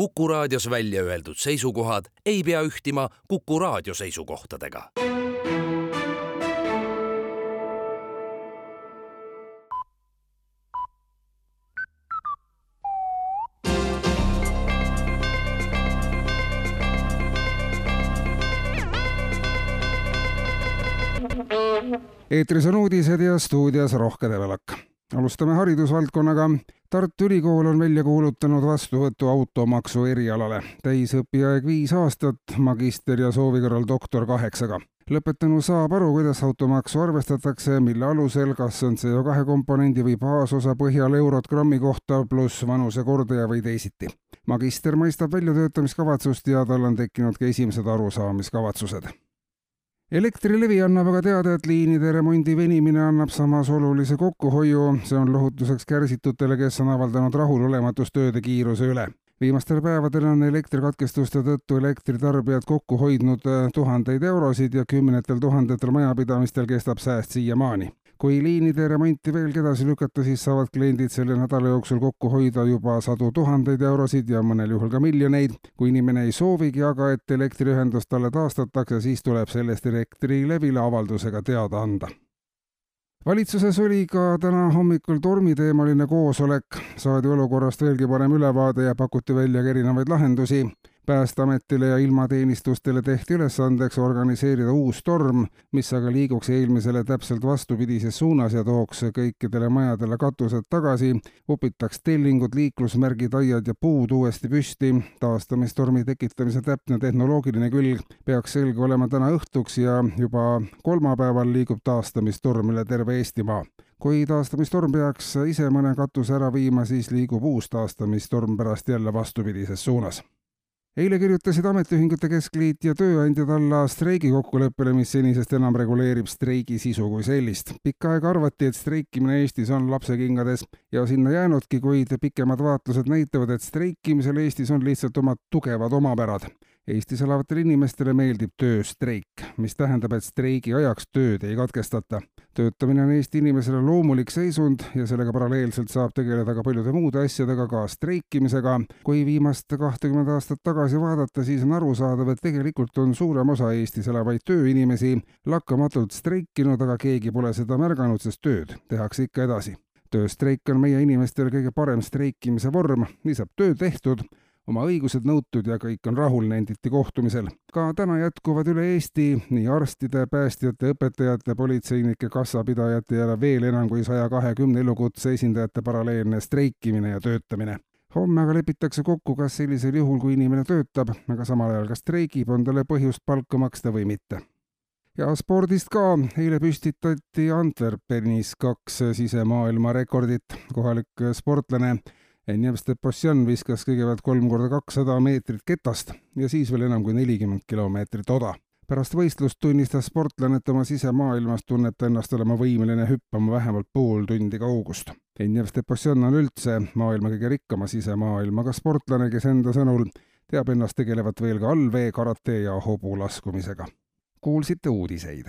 Kuku raadios välja öeldud seisukohad ei pea ühtima Kuku raadio seisukohtadega. eetris on uudised ja stuudios Rohke Debelak. alustame haridusvaldkonnaga. Tartu Ülikool on välja kuulutanud vastuvõtu automaksu erialale. täisõpiaeg viis aastat, magister ja soovi korral doktor kaheksaga. lõpetanu saab aru, kuidas automaksu arvestatakse, mille alusel, kas on CO2 komponendi või baasosa põhjal eurot grammi kohta pluss vanusekordaja või teisiti. magister mõistab väljatöötamiskavatsust ja tal on tekkinud ka esimesed arusaamiskavatsused elektrilevi annab aga teada, et liinide remondi venimine annab samas olulise kokkuhoiu, see on lohutuseks kärsitutele, kes on avaldanud rahulolematust tööde kiiruse üle. viimastel päevadel on elektrikatkestuste tõttu elektritarbijad kokku hoidnud äh, tuhandeid eurosid ja kümnetel tuhandetel majapidamistel kestab sääst siiamaani kui liinide remonti veelgi edasi lükata, siis saavad kliendid selle nädala jooksul kokku hoida juba sadu tuhandeid eurosid ja mõnel juhul ka miljoneid. kui inimene ei soovigi aga, et elektriühendus talle taastatakse, siis tuleb sellest Elektrilevile avaldusega teada anda. Valitsuses oli ka täna hommikul tormiteemaline koosolek, saadi olukorrast veelgi parem ülevaade ja pakuti välja ka erinevaid lahendusi päästeametile ja ilmateenistustele tehti ülesandeks organiseerida uus torm, mis aga liiguks eelmisele täpselt vastupidises suunas ja tooks kõikidele majadele katused tagasi, upitaks tellingud, liiklusmärgid, aiad ja puud uuesti püsti. taastamistormi tekitamise täpne tehnoloogiline külg peaks selge olema täna õhtuks ja juba kolmapäeval liigub taastamistorm üle terve Eestimaa kui taastamistorm peaks ise mõne katuse ära viima, siis liigub uus taastamistorm pärast jälle vastupidises suunas eile kirjutasid Ametiühingute Keskliit ja Tööandjad alla streigikokkuleppele, mis senisest enam reguleerib streigi sisu kui sellist. pikka aega arvati, et streikimine Eestis on lapsekingades ja sinna jäänudki, kuid pikemad vaatlused näitavad, et streikimisel Eestis on lihtsalt omad tugevad omapärad Eestis elavatele inimestele meeldib tööstreik, mis tähendab, et streigi ajaks tööd ei katkestata. töötamine on Eesti inimesele loomulik seisund ja sellega paralleelselt saab tegeleda ka paljude muude asjadega, ka streikimisega. kui viimast kahtekümmet aastat tagasi vaadata, siis on arusaadav, et tegelikult on suurem osa Eestis elavaid tööinimesi lakkamatult streikinud, aga keegi pole seda märganud, sest tööd tehakse ikka edasi. Tööstreik on meie inimestele kõige parem streikimise vorm, nii saab töö tehtud oma õigused nõutud ja kõik on rahul, nenditi kohtumisel. ka täna jätkuvad üle Eesti nii arstide, päästjate, õpetajate, politseinike, kassapidajate ja veel enam kui saja kahekümne elukutse esindajate paralleelne streikimine ja töötamine homme aga lepitakse kokku, kas sellisel juhul, kui inimene töötab, aga samal ajal ka streigib, on talle põhjust palka maksta või mitte. ja spordist ka, eile püstitati Antwerpenis kaks sisemaailma rekordit. kohalik sportlane Enjem Steposjan viskas kõigepealt kolm korda kakssada meetrit ketast ja siis veel enam kui nelikümmend kilomeetrit oda. Pärast võistlust tunnistas sportlane, et oma sisemaailmas tunneb ta ennast olema võimeline hüppama vähemalt pool tundi kaugust. Enjem Steposjan on üldse maailma kõige rikkama sisemaailmaga sportlane, kes enda sõnul teab ennast tegelevat veel ka allvee, karate ja hobulaskumisega. kuulsite uudiseid